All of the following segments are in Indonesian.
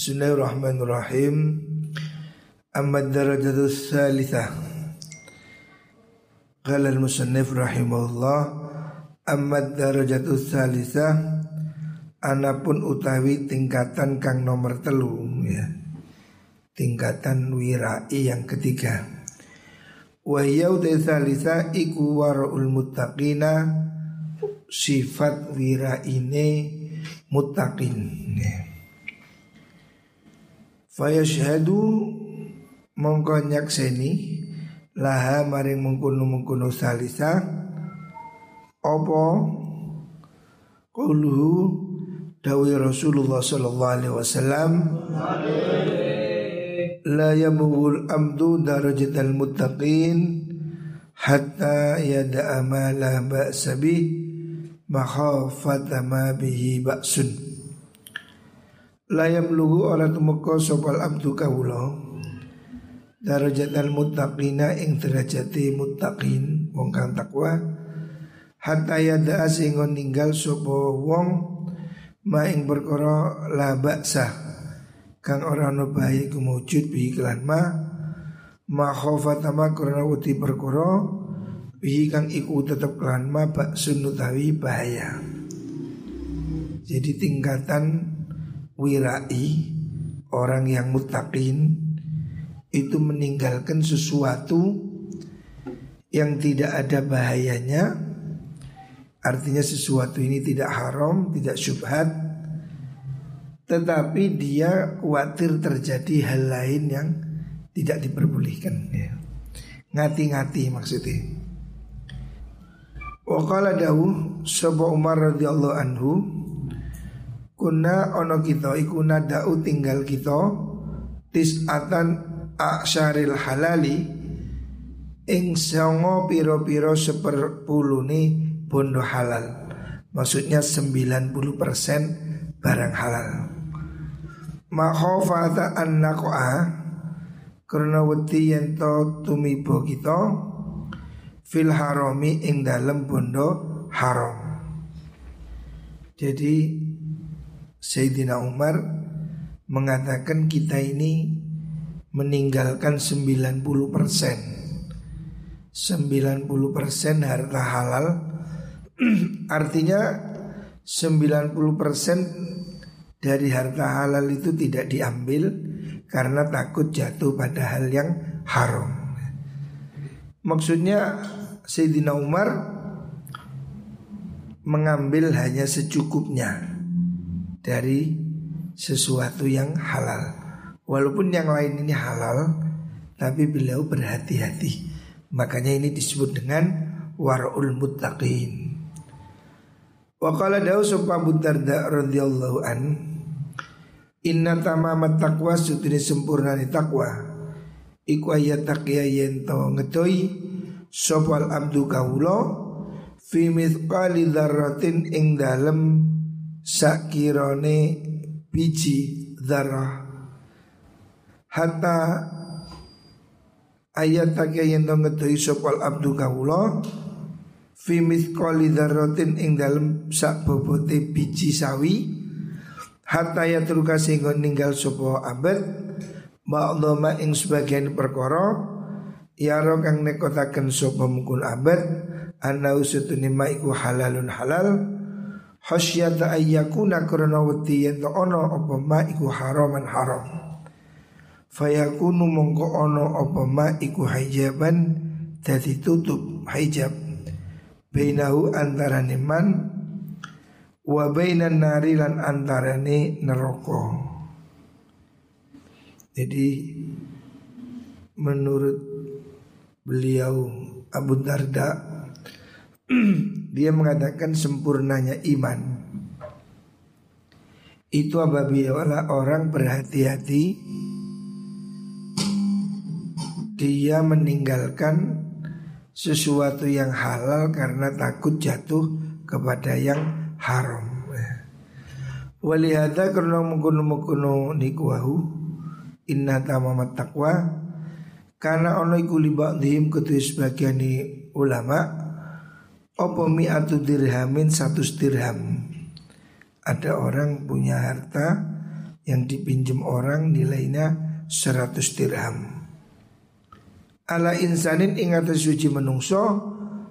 Bismillahirrahmanirrahim Amma darajatus salithah Qala al-musannif rahimahullah Amma darajatus salithah Anapun utawi tingkatan kang nomor telu ya. Tingkatan wirai yang ketiga Wahyau salisa iku wara'ul muttaqina Sifat wiraine muttaqin ya. Fayashhadu mongko nyakseni laha maring mengkuno mengkuno salisa. Opo quluhu dawi Rasulullah sallallahu alaihi wasallam la yamughul amdu darajatal muttaqin hatta yada'a ma la ba'sa bih makhafata ma bihi ba'sun layam lugu ora tumeka sopal abdu kawula. Darajatan muttaqina ing derajati muttaqin wong kang takwa. Hatta yada sehingga ninggal sapa wong ma ing perkara la baksa kang ora ono bahaya kumujud bi iklan ma. Ma khofata ma karena uti perkara bi kang iku tetep kelan ma bak sunutawi bahaya. Jadi tingkatan wirai orang yang mutakin itu meninggalkan sesuatu yang tidak ada bahayanya. Artinya sesuatu ini tidak haram tidak syubhat. Tetapi dia khawatir terjadi hal lain yang tidak diperbolehkan. Ya. ngati-ngati maksudnya. Wakala dawu Sobo Umar radhiyallahu anhu Kuna ono kita iku nadau tinggal kita Tis'atan aksyaril halali Ing songo piro-piro seperpulune bondo halal. Maksudnya 90% barang halal. Makhofata an nako'a Karena wedi yento tumibo kita Fil harami ing dalem bondo haram. Jadi Sayyidina Umar mengatakan kita ini meninggalkan 90% 90% harta halal. Artinya 90% dari harta halal itu tidak diambil Karena takut jatuh pada hal yang haram. Maksudnya Sayyidina Umar mengambil hanya secukupnya dari sesuatu yang halal. Walaupun yang lain ini halal, tapi beliau berhati-hati. Makanya ini disebut dengan warul muttaqin. Wa qala dawu sapa Darda an Inna tamamat taqwa sutune sempurna ni takwa Iku ayat taqya yen to ngedoi Sopal abdu kawulo Fi mithqali dzarratin ing dalem sakirone biji darah hatta ayat tak yang dong ngedoi sopal abdu kawula fi mithqali dzarratin ing dalem sak bobote biji sawi hatta ya truka sehingga ninggal sopo abad ma'dhama ing sebagian perkara ya kang nekotaken sopo mungkul abad anna usutuni iku halalun halal Hasyata ayyakuna karena wedi yen ono apa ma iku haraman haram. Fayakunu mongko ono apa ma iku hijaban dadi tutup hijab. Bainahu antarane man wa bainan nari lan antarane neraka. Jadi menurut beliau Abu Darda dia mengatakan sempurnanya iman itu apabila orang berhati-hati dia meninggalkan sesuatu yang halal karena takut jatuh kepada yang haram. Walihada karena mengkuno mengkuno nikuahu inna tamamat takwa karena ono iku liba'dhim ketua sebagian ulama Opo mi'atu dirhamin satu dirham Ada orang punya harta yang dipinjam orang nilainya 100 dirham. Ala insanin ingat suci menungso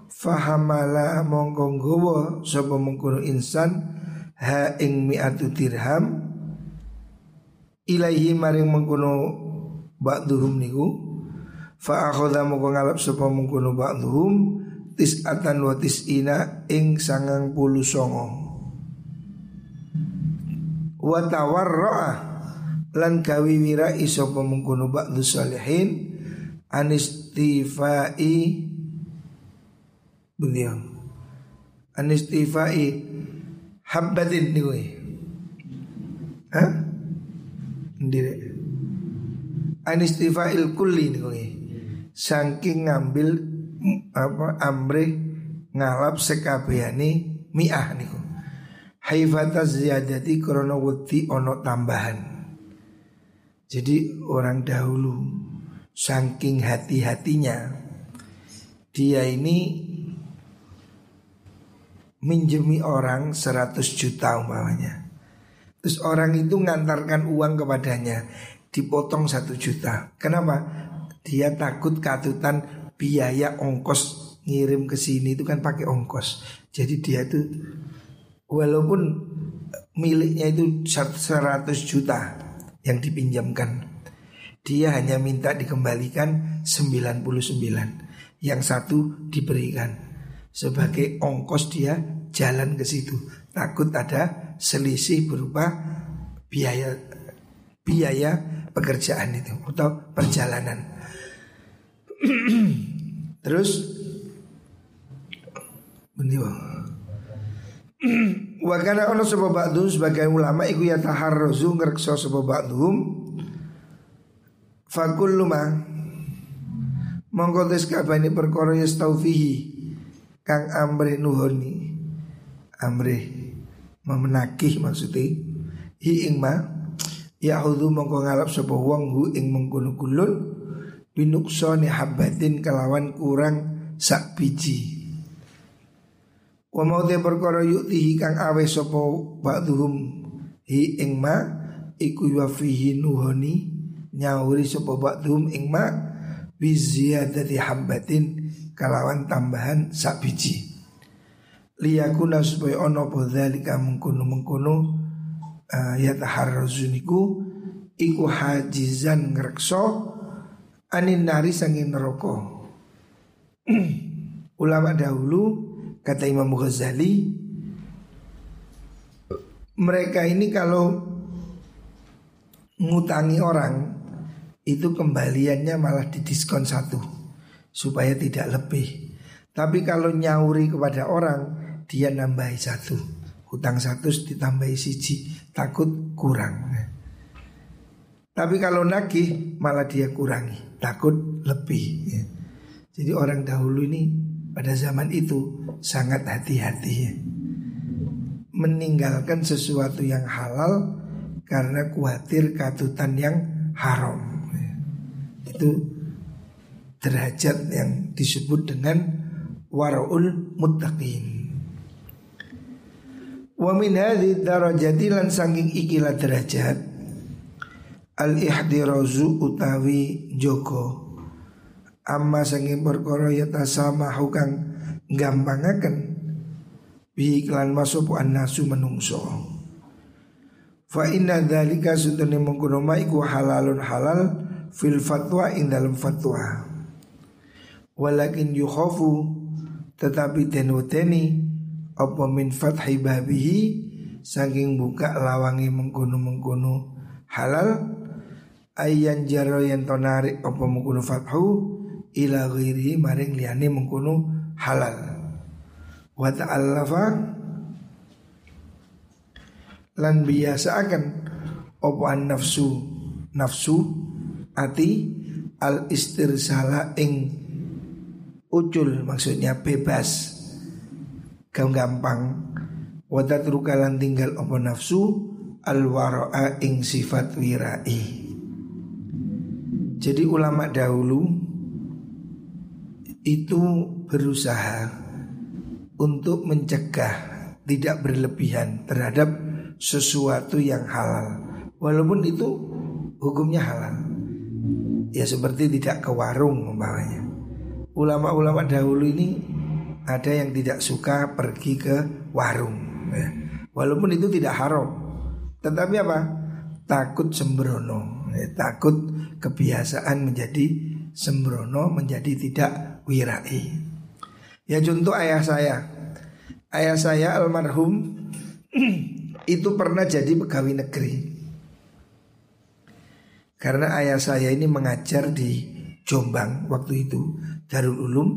fahamala mongko nggawa sapa mengkono insan ha ing mi'atu dirham ilaihi maring mengkono ba'duhum niku fa akhadha mongko ngalap sapa mengkono ba'duhum tis'atan wa tis'ina ing sangang puluh songo. Wa tawarra'a lan gawi wirai sapa mengkono ba'du salihin anistifai beliau anistifai habbatin niku Hah? Ndire Anistifail kulli niku Saking ngambil apa amre ngalap sekabehane mi'ah niku haifata ziyadati krono wedi ono tambahan jadi orang dahulu saking hati-hatinya dia ini minjemi orang 100 juta umpamanya. Terus orang itu ngantarkan uang kepadanya dipotong satu juta. Kenapa? Dia takut katutan biaya ongkos ngirim ke sini itu kan pakai ongkos. Jadi dia itu walaupun miliknya itu 100 juta yang dipinjamkan. Dia hanya minta dikembalikan 99. Yang satu diberikan sebagai ongkos dia jalan ke situ. Takut ada selisih berupa biaya biaya pekerjaan itu atau perjalanan. Terus Bendiwa Wa kana ono sapa ba'dhum? Sebagai ulama iku ya taharruzu ngrekso sapa ba'dhum. Fa kullu ma mongko tes perkara yastaufihi Kang amre nuhoni Amre Memenakih maksudnya. Hi ing ma Ya mongko ngalap sapa wong hu ing mengkono kulun Binuksoni habatin kelawan kurang sak biji. Wa mau te perkara yuktihi kang awe sapa ba'duhum hi ing ma iku wa fihi nuhoni nyauri sapa ba'duhum ing ma bi ziyadati habatin kalawan tambahan sak biji. Liyakuna supaya ono podzalika mengkono mengkono uh, ya taharruzuniku iku hajizan ngrekso anin nari sangin neraka ulama dahulu kata Imam Ghazali mereka ini kalau ngutangi orang itu kembaliannya malah didiskon satu supaya tidak lebih. Tapi kalau nyauri kepada orang dia nambahi satu, hutang satu ditambahi siji, takut kurang. Tapi kalau nagih malah dia kurangi, takut lebih. Jadi orang dahulu ini pada zaman itu sangat hati-hati ya. Meninggalkan sesuatu yang halal karena khawatir katutan yang haram. Itu derajat yang disebut dengan waraul muttaqin. Wa min hadhi darajati lan saking ikilah derajat al ihdirazu utawi joko amma saking perkara ya tasamahu kang gampangaken bi iklan masuk nasu menungso. Fa inna dzalika sutune mengkono iku halalun halal fil fatwa ing dalam fatwa. Walakin yukhafu Tetapi tenuteni Apa min fathi babihi Saking buka lawangi mengkono-mengkono halal Ayan jaro yang tonarik Apa mengkono fathu Ila ghairi maring liane mengkono halal. Wa ta'allafa Lan biasa akan Apa nafsu Nafsu Ati Al istirsala ing ucul maksudnya bebas gampang. Wadat rukalan tinggal apa nafsu al waraa ing sifat wirai jadi ulama dahulu itu berusaha untuk mencegah tidak berlebihan terhadap sesuatu yang halal Walaupun itu hukumnya halal Ya seperti tidak ke warung umpamanya Ulama-ulama dahulu ini ada yang tidak suka pergi ke warung ya. Walaupun itu tidak haram Tetapi apa? Takut sembrono. Takut kebiasaan menjadi sembrono Menjadi tidak wirai. Ya contoh ayah saya. Ayah saya almarhum Itu pernah jadi pegawai negeri. Karena ayah saya ini mengajar di Jombang waktu itu Darul Ulum.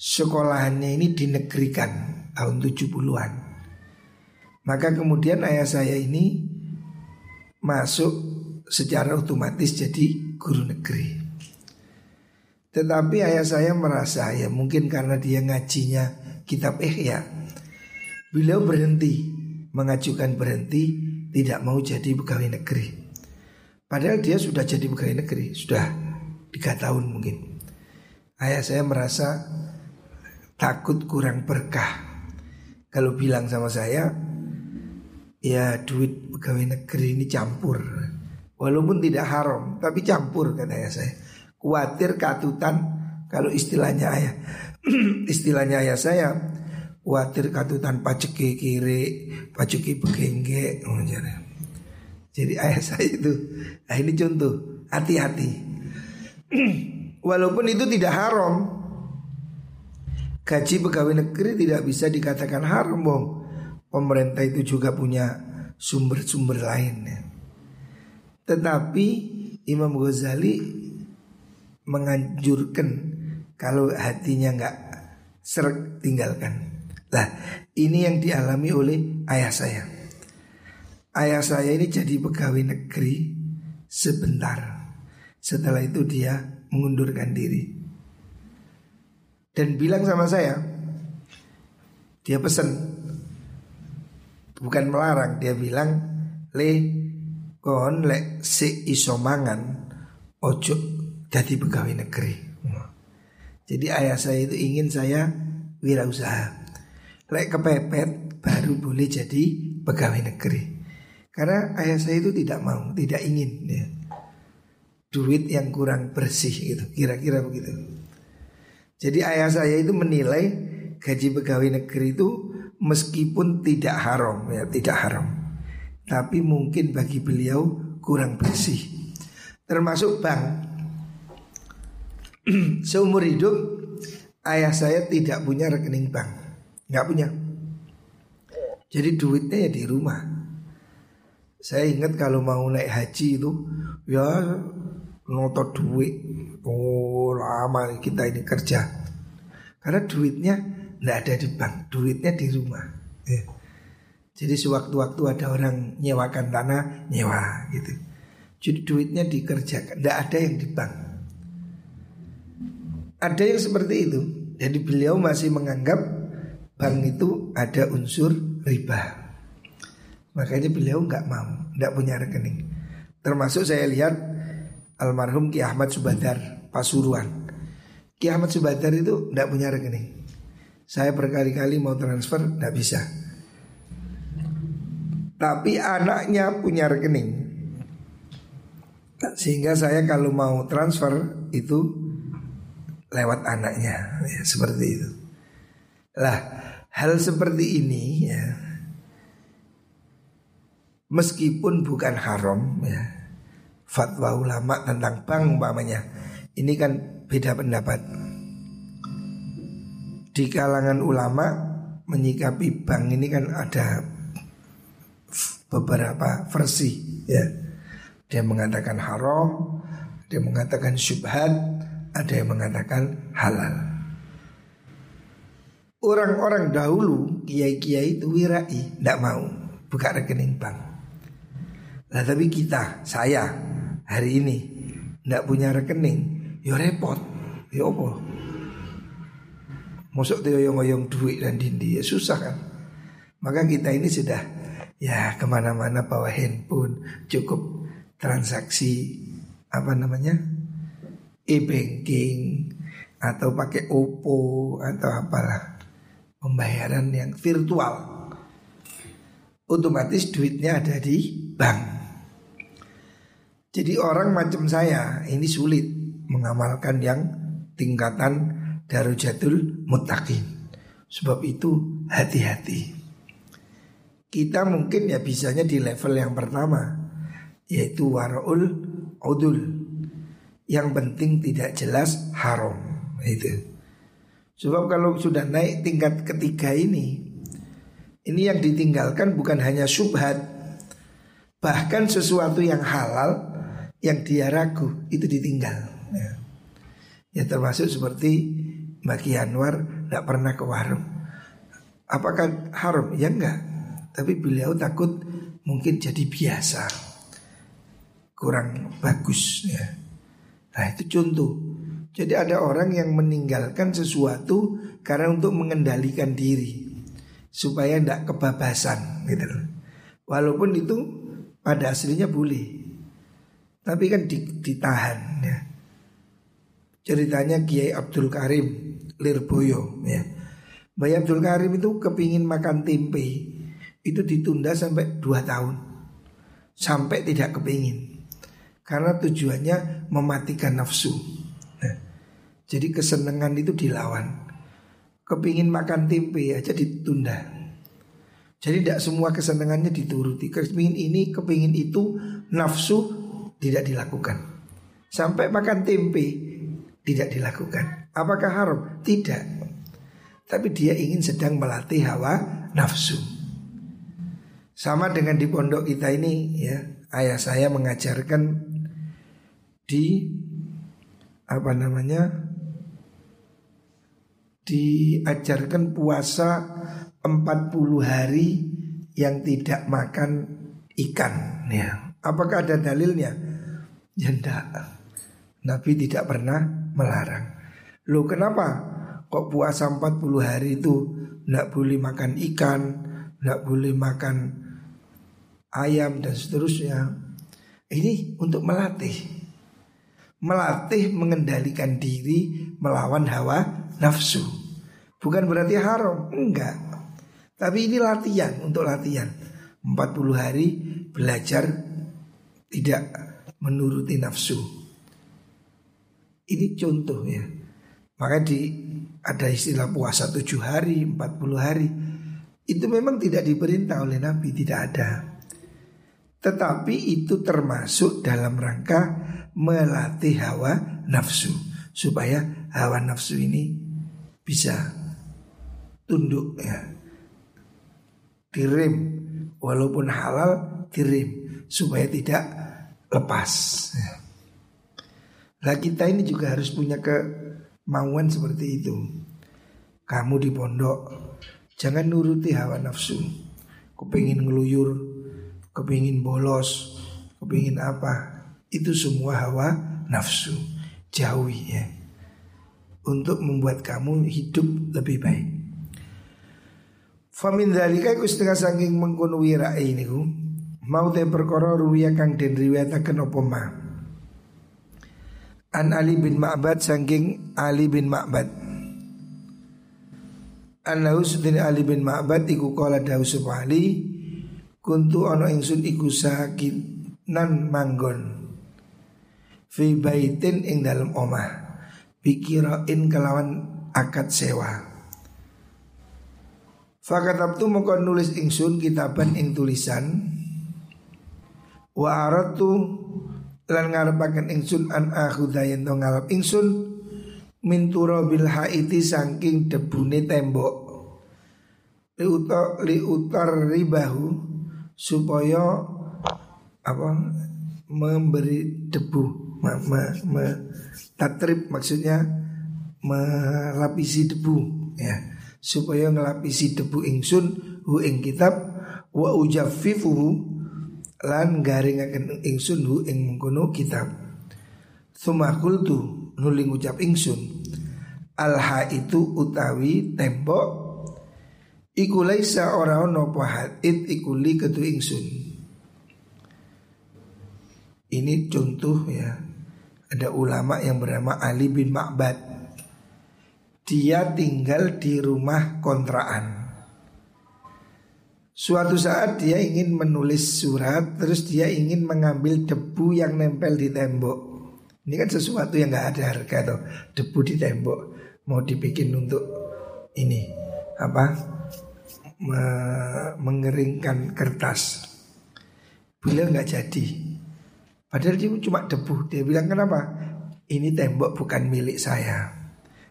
Sekolahannya ini dinegerikan tahun 70-an. Maka kemudian ayah saya ini masuk secara otomatis jadi guru negeri. Tetapi ayah saya merasa ya mungkin karena dia ngajinya kitab Ihya. Beliau berhenti mengajukan berhenti tidak mau jadi pegawai negeri. Padahal dia sudah jadi pegawai negeri, sudah tiga tahun mungkin. Ayah saya merasa takut kurang berkah. Kalau bilang sama saya, ya duit pegawai negeri ini campur. Walaupun tidak haram, tapi campur katanya saya. Kuatir katutan kalau istilahnya ayah, istilahnya ayah saya, kuatir katutan paceki kiri, paceki begengge. Oh, jadi ayah saya itu, nah ini contoh, hati-hati. Walaupun itu tidak haram, gaji pegawai negeri tidak bisa dikatakan haram bong. Pemerintah itu juga punya sumber-sumber lain ya. Tetapi Imam Ghazali menganjurkan kalau hatinya nggak serak tinggalkan. Lah ini yang dialami oleh ayah saya. Ayah saya ini jadi pegawai negeri sebentar. Setelah itu dia mengundurkan diri dan bilang sama saya dia pesan bukan melarang dia bilang le kon le si isomangan ojo jadi pegawai negeri. Jadi ayah saya itu ingin saya wirausaha. Lek kepepet baru boleh jadi pegawai negeri. Karena ayah saya itu tidak mau tidak ingin ya. duit yang kurang bersih gitu kira-kira begitu. Jadi ayah saya itu menilai gaji pegawai negeri itu meskipun tidak haram ya tidak haram, tapi mungkin bagi beliau kurang bersih. Termasuk bank. Seumur hidup ayah saya tidak punya rekening bank, nggak punya. Jadi duitnya ya di rumah. Saya ingat kalau mau naik haji itu ya noto duit Oh lama kita ini kerja Karena duitnya tidak ada di bank Duitnya di rumah ya. Jadi sewaktu-waktu ada orang nyewakan tanah Nyewa gitu Jadi duitnya dikerjakan Tidak ada yang di bank Ada yang seperti itu Jadi beliau masih menganggap Bank itu ada unsur riba Makanya beliau nggak mau Nggak punya rekening Termasuk saya lihat almarhum Ki Ahmad Subadar Pasuruan. Ki Ahmad Subadar itu tidak punya rekening. Saya berkali-kali mau transfer tidak bisa. Tapi anaknya punya rekening. Sehingga saya kalau mau transfer itu lewat anaknya ya, seperti itu. Lah, hal seperti ini ya meskipun bukan haram ya fatwa ulama tentang bank umpamanya. Ini kan beda pendapat. Di kalangan ulama menyikapi bank ini kan ada beberapa versi ya. Dia mengatakan haram, dia mengatakan syubhat, ada yang mengatakan halal. Orang-orang dahulu kiai-kiai itu wirai, tidak mau buka rekening bank. Nah tapi kita, saya hari ini ndak punya rekening, ya repot. Ya apa? Masuk teoyong-oyong duit dan dindi ya susah kan. Maka kita ini sudah ya ke mana-mana bawa handphone cukup transaksi apa namanya e-banking atau pakai Oppo atau apalah pembayaran yang virtual otomatis duitnya ada di bank Jadi orang macam saya ini sulit mengamalkan yang tingkatan darujatul muttaqin. Sebab itu hati-hati. Kita mungkin ya bisanya di level yang pertama yaitu waraul udul. Yang penting tidak jelas haram itu. Sebab kalau sudah naik tingkat ketiga ini Ini yang ditinggalkan bukan hanya subhat Bahkan sesuatu yang halal Yang dia ragu itu ditinggal Ya, ya termasuk seperti Bagi Anwar Tidak pernah ke warung Apakah haram? Ya enggak Tapi beliau takut mungkin jadi biasa Kurang bagus ya Nah itu contoh jadi ada orang yang meninggalkan sesuatu karena untuk mengendalikan diri supaya tidak kebabasan gitu. Walaupun itu pada aslinya boleh. Tapi kan ditahan ya. Ceritanya Kiai Abdul Karim Lirboyo ya. Mbak Abdul Karim itu kepingin makan tempe Itu ditunda sampai 2 tahun Sampai tidak kepingin Karena tujuannya mematikan nafsu jadi kesenangan itu dilawan. Kepingin makan tempe aja ditunda. Jadi tidak semua kesenangannya dituruti. Kepingin ini, kepingin itu, nafsu tidak dilakukan. Sampai makan tempe tidak dilakukan. Apakah haram? Tidak. Tapi dia ingin sedang melatih hawa nafsu. Sama dengan di pondok kita ini ya, ayah saya mengajarkan di apa namanya diajarkan puasa 40 hari yang tidak makan ikan ya. Apakah ada dalilnya? Ya enggak. Nabi tidak pernah melarang. Loh kenapa? Kok puasa 40 hari itu enggak boleh makan ikan, enggak boleh makan ayam dan seterusnya. Ini untuk melatih. Melatih mengendalikan diri melawan hawa nafsu. Bukan berarti haram, enggak. Tapi ini latihan untuk latihan. 40 hari belajar tidak menuruti nafsu. Ini contoh ya. Maka di ada istilah puasa 7 hari, 40 hari. Itu memang tidak diperintah oleh Nabi, tidak ada. Tetapi itu termasuk dalam rangka melatih hawa nafsu supaya hawa nafsu ini bisa tunduk ya. Direm walaupun halal direm supaya tidak lepas. Ya. Lah kita ini juga harus punya kemauan seperti itu. Kamu di pondok jangan nuruti hawa nafsu. Kepingin ngeluyur, kepingin bolos, kepingin apa. Itu semua hawa nafsu. Jauhi ya. Untuk membuat kamu hidup lebih baik. Famin dalika iku setengah saking mengkono wirai niku mau te perkara ruwiya kang den riwayataken apa ma. An Ali bin Ma'bad saking Ali bin Ma'bad. Annahu sudin Ali bin Ma'bad iku kala dawu Ali kuntu ana ingsun iku sakit nan manggon fi baitin ing dalam omah pikirain kelawan akad sewa. Fakatabtu moko nulis ingsun kitaban ing tulisan Wa aratu lan ngarepaken ingsun an akhudha yen to ngalap ingsun min turabil haiti saking debune tembok li utar li utar ribahu supaya apa memberi debu ma, ma, ma tatrib maksudnya melapisi debu ya. Supaya ngelapisi debu ingsun hu ing kitab wa ujaffifuhu lan garingaken ingsun hu ing mengkono kitab. Suma kultu nuling ucap ingsun Alha itu utawi tembok Iku laisa ora ono it iku li ketu ingsun. Ini contoh ya. Ada ulama yang bernama Ali bin Ma'bad. Dia tinggal di rumah kontrakan. Suatu saat dia ingin menulis surat Terus dia ingin mengambil debu yang nempel di tembok. Ini kan sesuatu yang nggak ada harga tuh Debu di tembok. Mau dibikin untuk ini Apa Me Mengeringkan kertas Beliau nggak jadi Padahal dia cuma debu Dia bilang kenapa Ini tembok bukan milik saya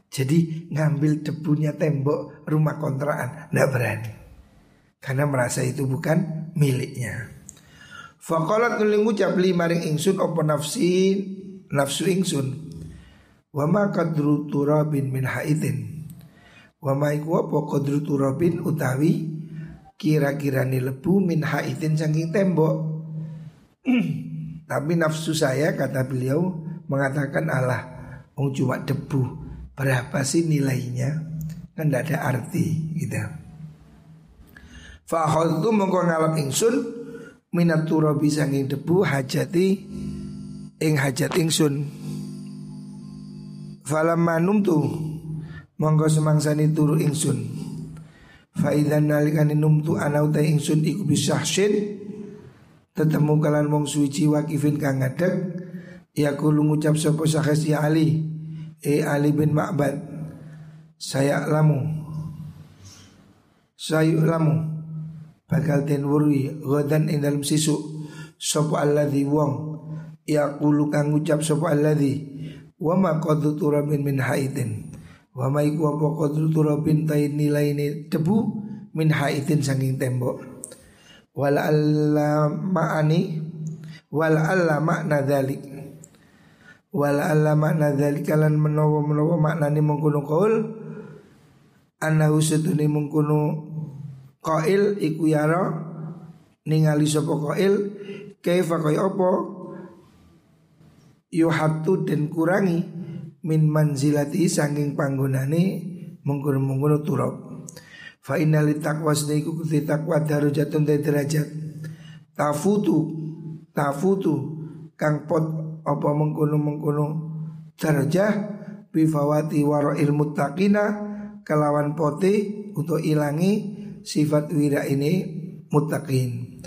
Jadi ngambil debunya tembok rumah kontrakan Nggak berani karena merasa itu bukan miliknya. Faqalat nuling ngucap li maring ingsun opo nafsi nafsu ingsun. Wa ma turabin min haidin. Wa ma iku apa qadru turabin utawi kira-kira ni lebu min haidin saking tembok. Tapi nafsu saya kata beliau mengatakan Allah Wong cuma debu Berapa sih nilainya Kan tidak ada arti gitu Fa tu mongko ngalap ingsun minat turabi sanging debu hajati ing hajat ingsun. Falam manum tu mongko semangsani turu ingsun. Fa idzan nalikane numtu ana uta ingsun iku bisahsin tetemu kalan wong suci wakifin kang ngadeg ya kulo ngucap sapa sahes ya Ali? E Ali bin Ma'bad. Saya lamu. Saya lamu. Bakal den wurwi ghadan ing dalam sisu sapa alladzi wong? Yaqulu kang ngucap sapa alladzi wa ma qadu turabin min haidin wa ma iku apa qadu turabin nilaine debu min haidin saking tembok. Alla ma'ani wala alla makna dzalik wala alla kalan menawa-menawa maknane mengkono kaul annahu satune mengkono Qail iku yara ningali sapa qail kaifa kaya apa yuhatu dan kurangi min manzilati sanging panggonane mengkono-mengkono turab. Fa inna li taqwa iku kuti taqwa darajatun derajat. Tafutu tafutu kang pot apa mengkono-mengkono darajah bifawati waro ilmu takina kelawan pote untuk ilangi sifat wira ini muttaqin.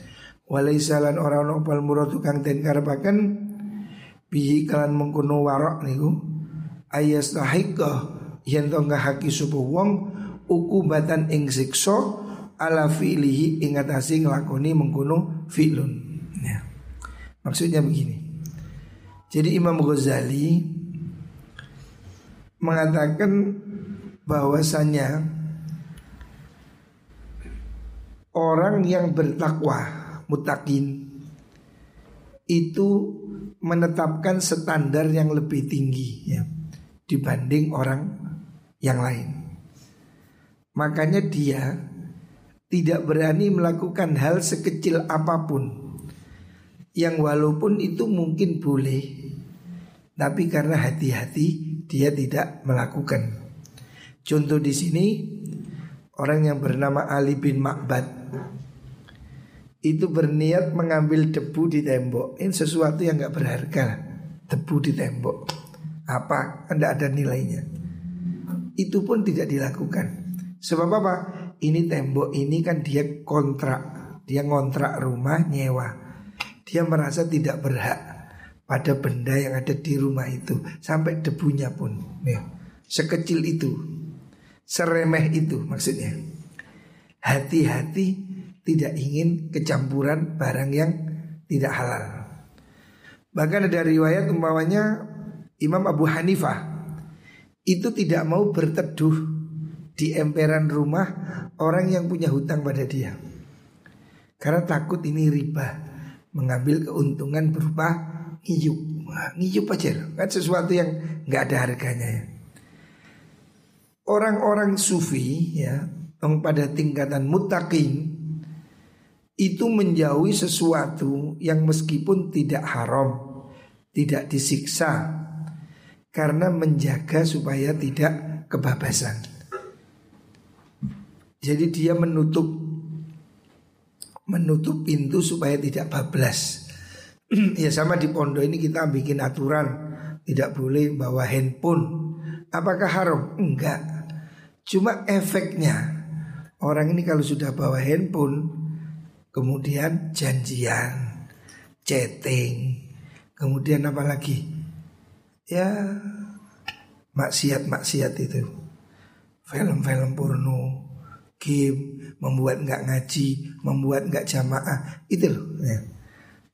Walaisalan orang nopal muradu kang den karepaken bihi kalan mengkuno warok niku ayas tahika yen to ngahaki sapa wong ukubatan ing siksa ala fi'lihi ing atase nglakoni mengkuno fi'lun. Ya. Maksudnya begini. Jadi Imam Ghazali mengatakan bahwasanya orang yang bertakwa mutakin itu menetapkan standar yang lebih tinggi ya dibanding orang yang lain. Makanya dia tidak berani melakukan hal sekecil apa pun yang walaupun itu mungkin boleh tapi karena hati-hati dia tidak melakukan. Contoh di sini orang yang bernama Ali bin Ma'bad itu berniat mengambil debu di tembok. Ini sesuatu yang nggak berharga. Debu di tembok. Apa? Tidak ada nilainya. Itu pun tidak dilakukan. Sebab apa? Ini tembok ini kan dia kontrak. Dia ngontrak rumah nyewa. Dia merasa tidak berhak pada benda yang ada di rumah itu. Sampai debunya pun. Ya. Sekecil itu. Seremeh itu maksudnya. Hati-hati tidak ingin kecampuran barang yang tidak halal. Bahkan ada riwayat umpamanya Imam Abu Hanifah itu tidak mau berteduh di emperan rumah orang yang punya hutang pada dia. Karena takut ini riba mengambil keuntungan berupa ngiyup. ngiyup aja kan sesuatu yang nggak ada harganya ya. Orang-orang sufi ya yang pada tingkatan mutakin itu menjauhi sesuatu yang meskipun tidak haram, tidak disiksa karena menjaga supaya tidak kebabasan. Jadi dia menutup menutup pintu supaya tidak bablas. ya sama di pondok ini kita bikin aturan tidak boleh bawa handphone. Apakah haram? Enggak. Cuma efeknya orang ini kalau sudah bawa handphone kemudian janjian, chatting, kemudian apa lagi? Ya maksiat-maksiat itu, film-film porno, game, membuat nggak ngaji, membuat nggak jamaah, itu loh. Ya.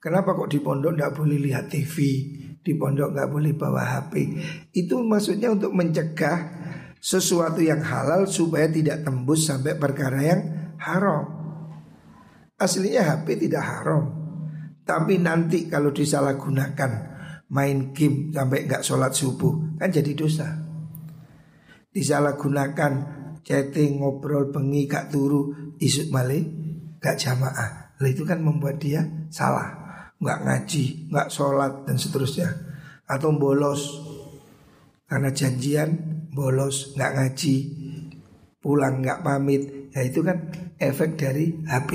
Kenapa kok di pondok nggak boleh lihat TV, di pondok nggak boleh bawa HP? Itu maksudnya untuk mencegah sesuatu yang halal supaya tidak tembus sampai perkara yang haram. Aslinya HP tidak haram, tapi nanti kalau disalahgunakan main game sampai nggak sholat subuh kan jadi dosa. Disalahgunakan chatting ngobrol bengi gak turu isuk male gak jamaah. Lah itu kan membuat dia salah, nggak ngaji, nggak sholat dan seterusnya, atau bolos karena janjian bolos, nggak ngaji, pulang nggak pamit, ya itu kan efek dari HP.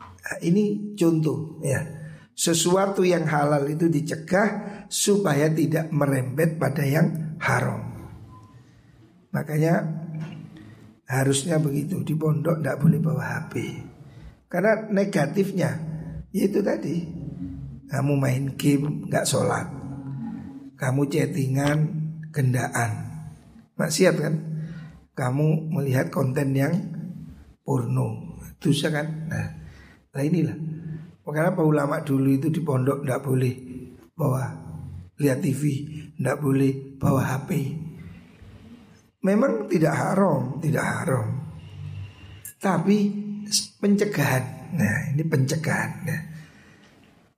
Nah, ini contoh ya. Sesuatu yang halal itu dicegah supaya tidak merembet pada yang haram. Makanya harusnya begitu di pondok tidak boleh bawa HP. Karena negatifnya yaitu tadi kamu main game nggak sholat, kamu chattingan gendaan. Maksiat kan? Kamu melihat konten yang porno. Dosa kan? Nah, nah inilah. Kenapa ulama dulu itu di pondok tidak boleh bawa lihat TV, tidak boleh bawa HP. Memang tidak haram, tidak haram. Tapi pencegahan. Nah, ini pencegahan. Nah,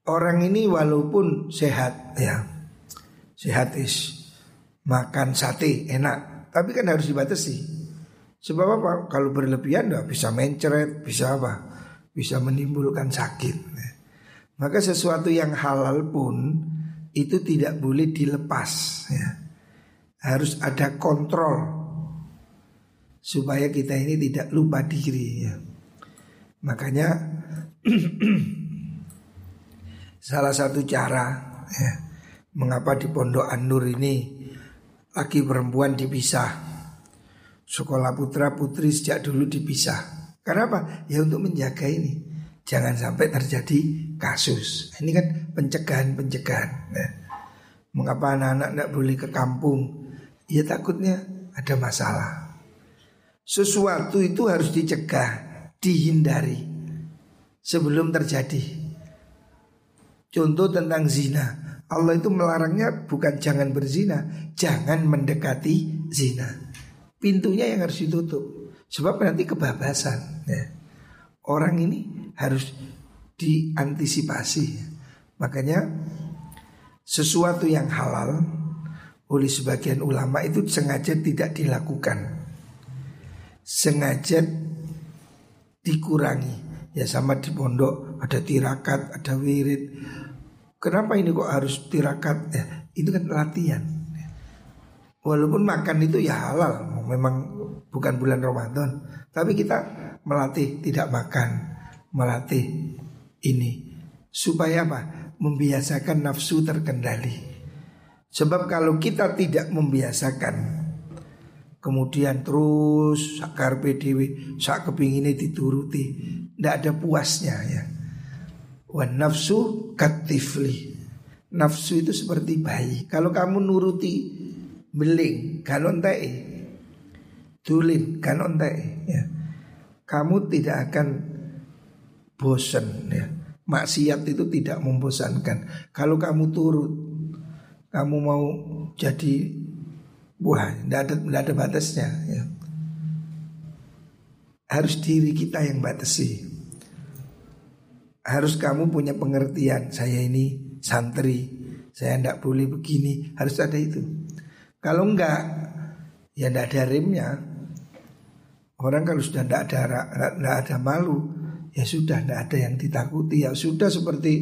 orang ini walaupun sehat ya, sehat is makan sate enak, tapi kan harus dibatasi. Sebab apa? Kalau berlebihan bisa mencret, bisa apa? Bisa menimbulkan sakit. Maka sesuatu yang halal pun itu tidak boleh dilepas ya. Harus ada kontrol supaya kita ini tidak lupa diri ya. Makanya salah satu cara ya, mengapa di Pondok An-Nur ini laki perempuan dipisah. Sekolah putra putri sejak dulu dipisah. Karena apa? Ya untuk menjaga ini. Jangan sampai terjadi kasus. Ini kan pencegahan-pencegahan. Nah, mengapa anak-anak tidak boleh ke kampung? Ya takutnya ada masalah. Sesuatu itu harus dicegah, dihindari sebelum terjadi. Contoh tentang zina. Allah itu melarangnya bukan jangan berzina, jangan mendekati zina. Pintunya yang harus ditutup. Sebab nanti kebabasan. Ya. Orang ini harus diantisipasi. Makanya sesuatu yang halal oleh sebagian ulama itu sengaja tidak dilakukan. Sengaja dikurangi. Ya sama di pondok ada tirakat, ada wirid, Kenapa ini kok harus tirakat? Ya, itu kan latihan. Walaupun makan itu ya halal, memang bukan bulan Ramadan, tapi kita melatih tidak makan, melatih ini supaya apa? Membiasakan nafsu terkendali. Sebab kalau kita tidak membiasakan, kemudian terus sakar PDW, sak kepingin dituruti, tidak ada puasnya ya. Wan nafsu katifli Nafsu itu seperti bayi Kalau kamu nuruti beling Galon tae Tulin galon tae ya. Kamu tidak akan bosan ya. Maksiat itu tidak membosankan Kalau kamu turut Kamu mau jadi Wah, tidak ada, tidak ada batasnya ya. Harus diri kita yang batasi harus kamu punya pengertian saya ini santri saya tidak boleh begini harus ada itu kalau enggak ya tidak ada remnya orang kalau sudah tidak ada tidak ada malu ya sudah tidak ada yang ditakuti. Ya sudah seperti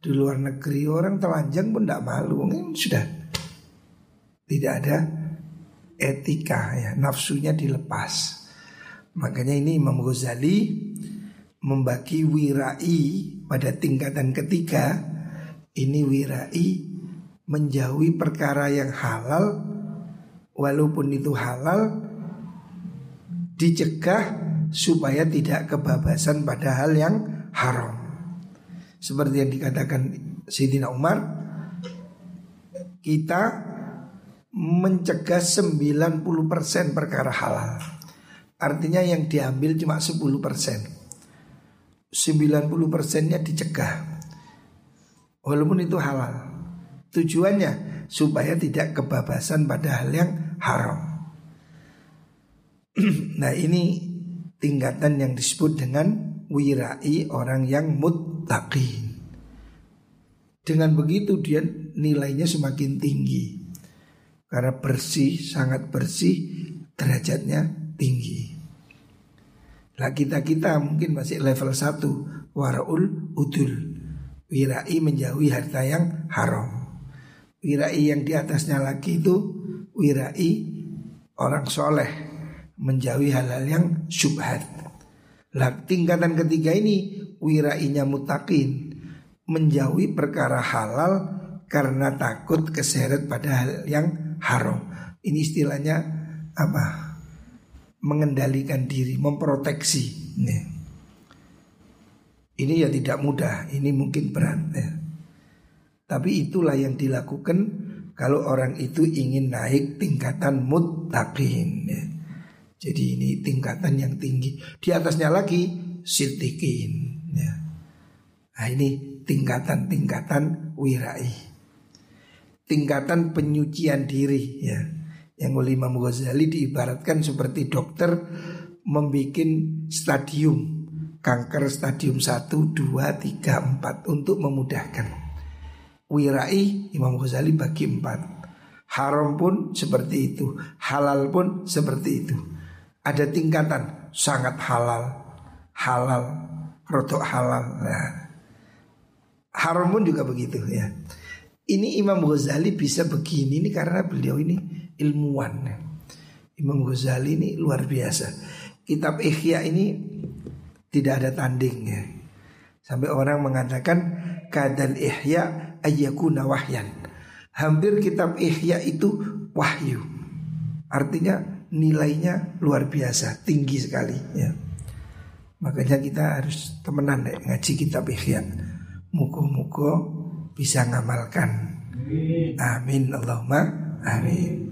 di luar negeri orang telanjang pun tidak malu. Ini sudah tidak ada etika ya nafsunya dilepas. Makanya ini Imam Ghazali membagi wirai pada tingkatan ketiga. Ini wirai menjauhi perkara yang halal walaupun itu halal dicegah supaya tidak kebabasan pada hal yang haram. Seperti yang dikatakan Sayyidina Umar, kita mencegah 90% perkara halal. Artinya yang diambil cuma 10%. 90 persennya dicegah Walaupun itu halal Tujuannya supaya tidak kebabasan pada hal yang haram Nah ini tingkatan yang disebut dengan wirai orang yang muttaqin. Dengan begitu dia nilainya semakin tinggi. Karena bersih, sangat bersih, derajatnya tinggi. Lah kita-kita mungkin masih level 1 Waraul udul. Wirai menjauhi harta yang haram. Wirai yang di atasnya lagi itu Wirai orang soleh Menjauhi hal-hal yang syubhat Lah tingkatan ketiga ini Wirainya mutakin Menjauhi perkara halal Karena takut keseret pada hal yang haram Ini istilahnya apa? mengendalikan diri, memproteksi. Nih. Ini ya tidak mudah, ini mungkin berat. Ya. Tapi itulah yang dilakukan kalau orang itu ingin naik tingkatan muttaqin. Ya. Jadi ini tingkatan yang tinggi. Di atasnya lagi sitikin. Ya. Nah ini tingkatan-tingkatan wirai. Tingkatan penyucian diri ya yang oleh Imam Ghazali diibaratkan seperti dokter membuat stadium kanker stadium 1, 2, 3, 4 untuk memudahkan. Wirai Imam Ghazali bagi 4. Haram pun seperti itu, halal pun seperti itu. Ada tingkatan sangat halal, halal, rotok halal. Nah, haram pun juga begitu ya. Ini Imam Ghazali bisa begini ini karena beliau ini ilmuwan. Imam Ghazali ini luar biasa. Kitab Ihya ini tidak ada tandingnya. Sampai orang mengatakan kadal Ihya ayyakuna wahyan. Hampir kitab Ihya itu wahyu. Artinya nilainya luar biasa, tinggi sekali ya. Makanya kita harus temenan deh, ngaji kitab Ihya. Muko-muko bisa ngamalkan. Amin Allahumma amin.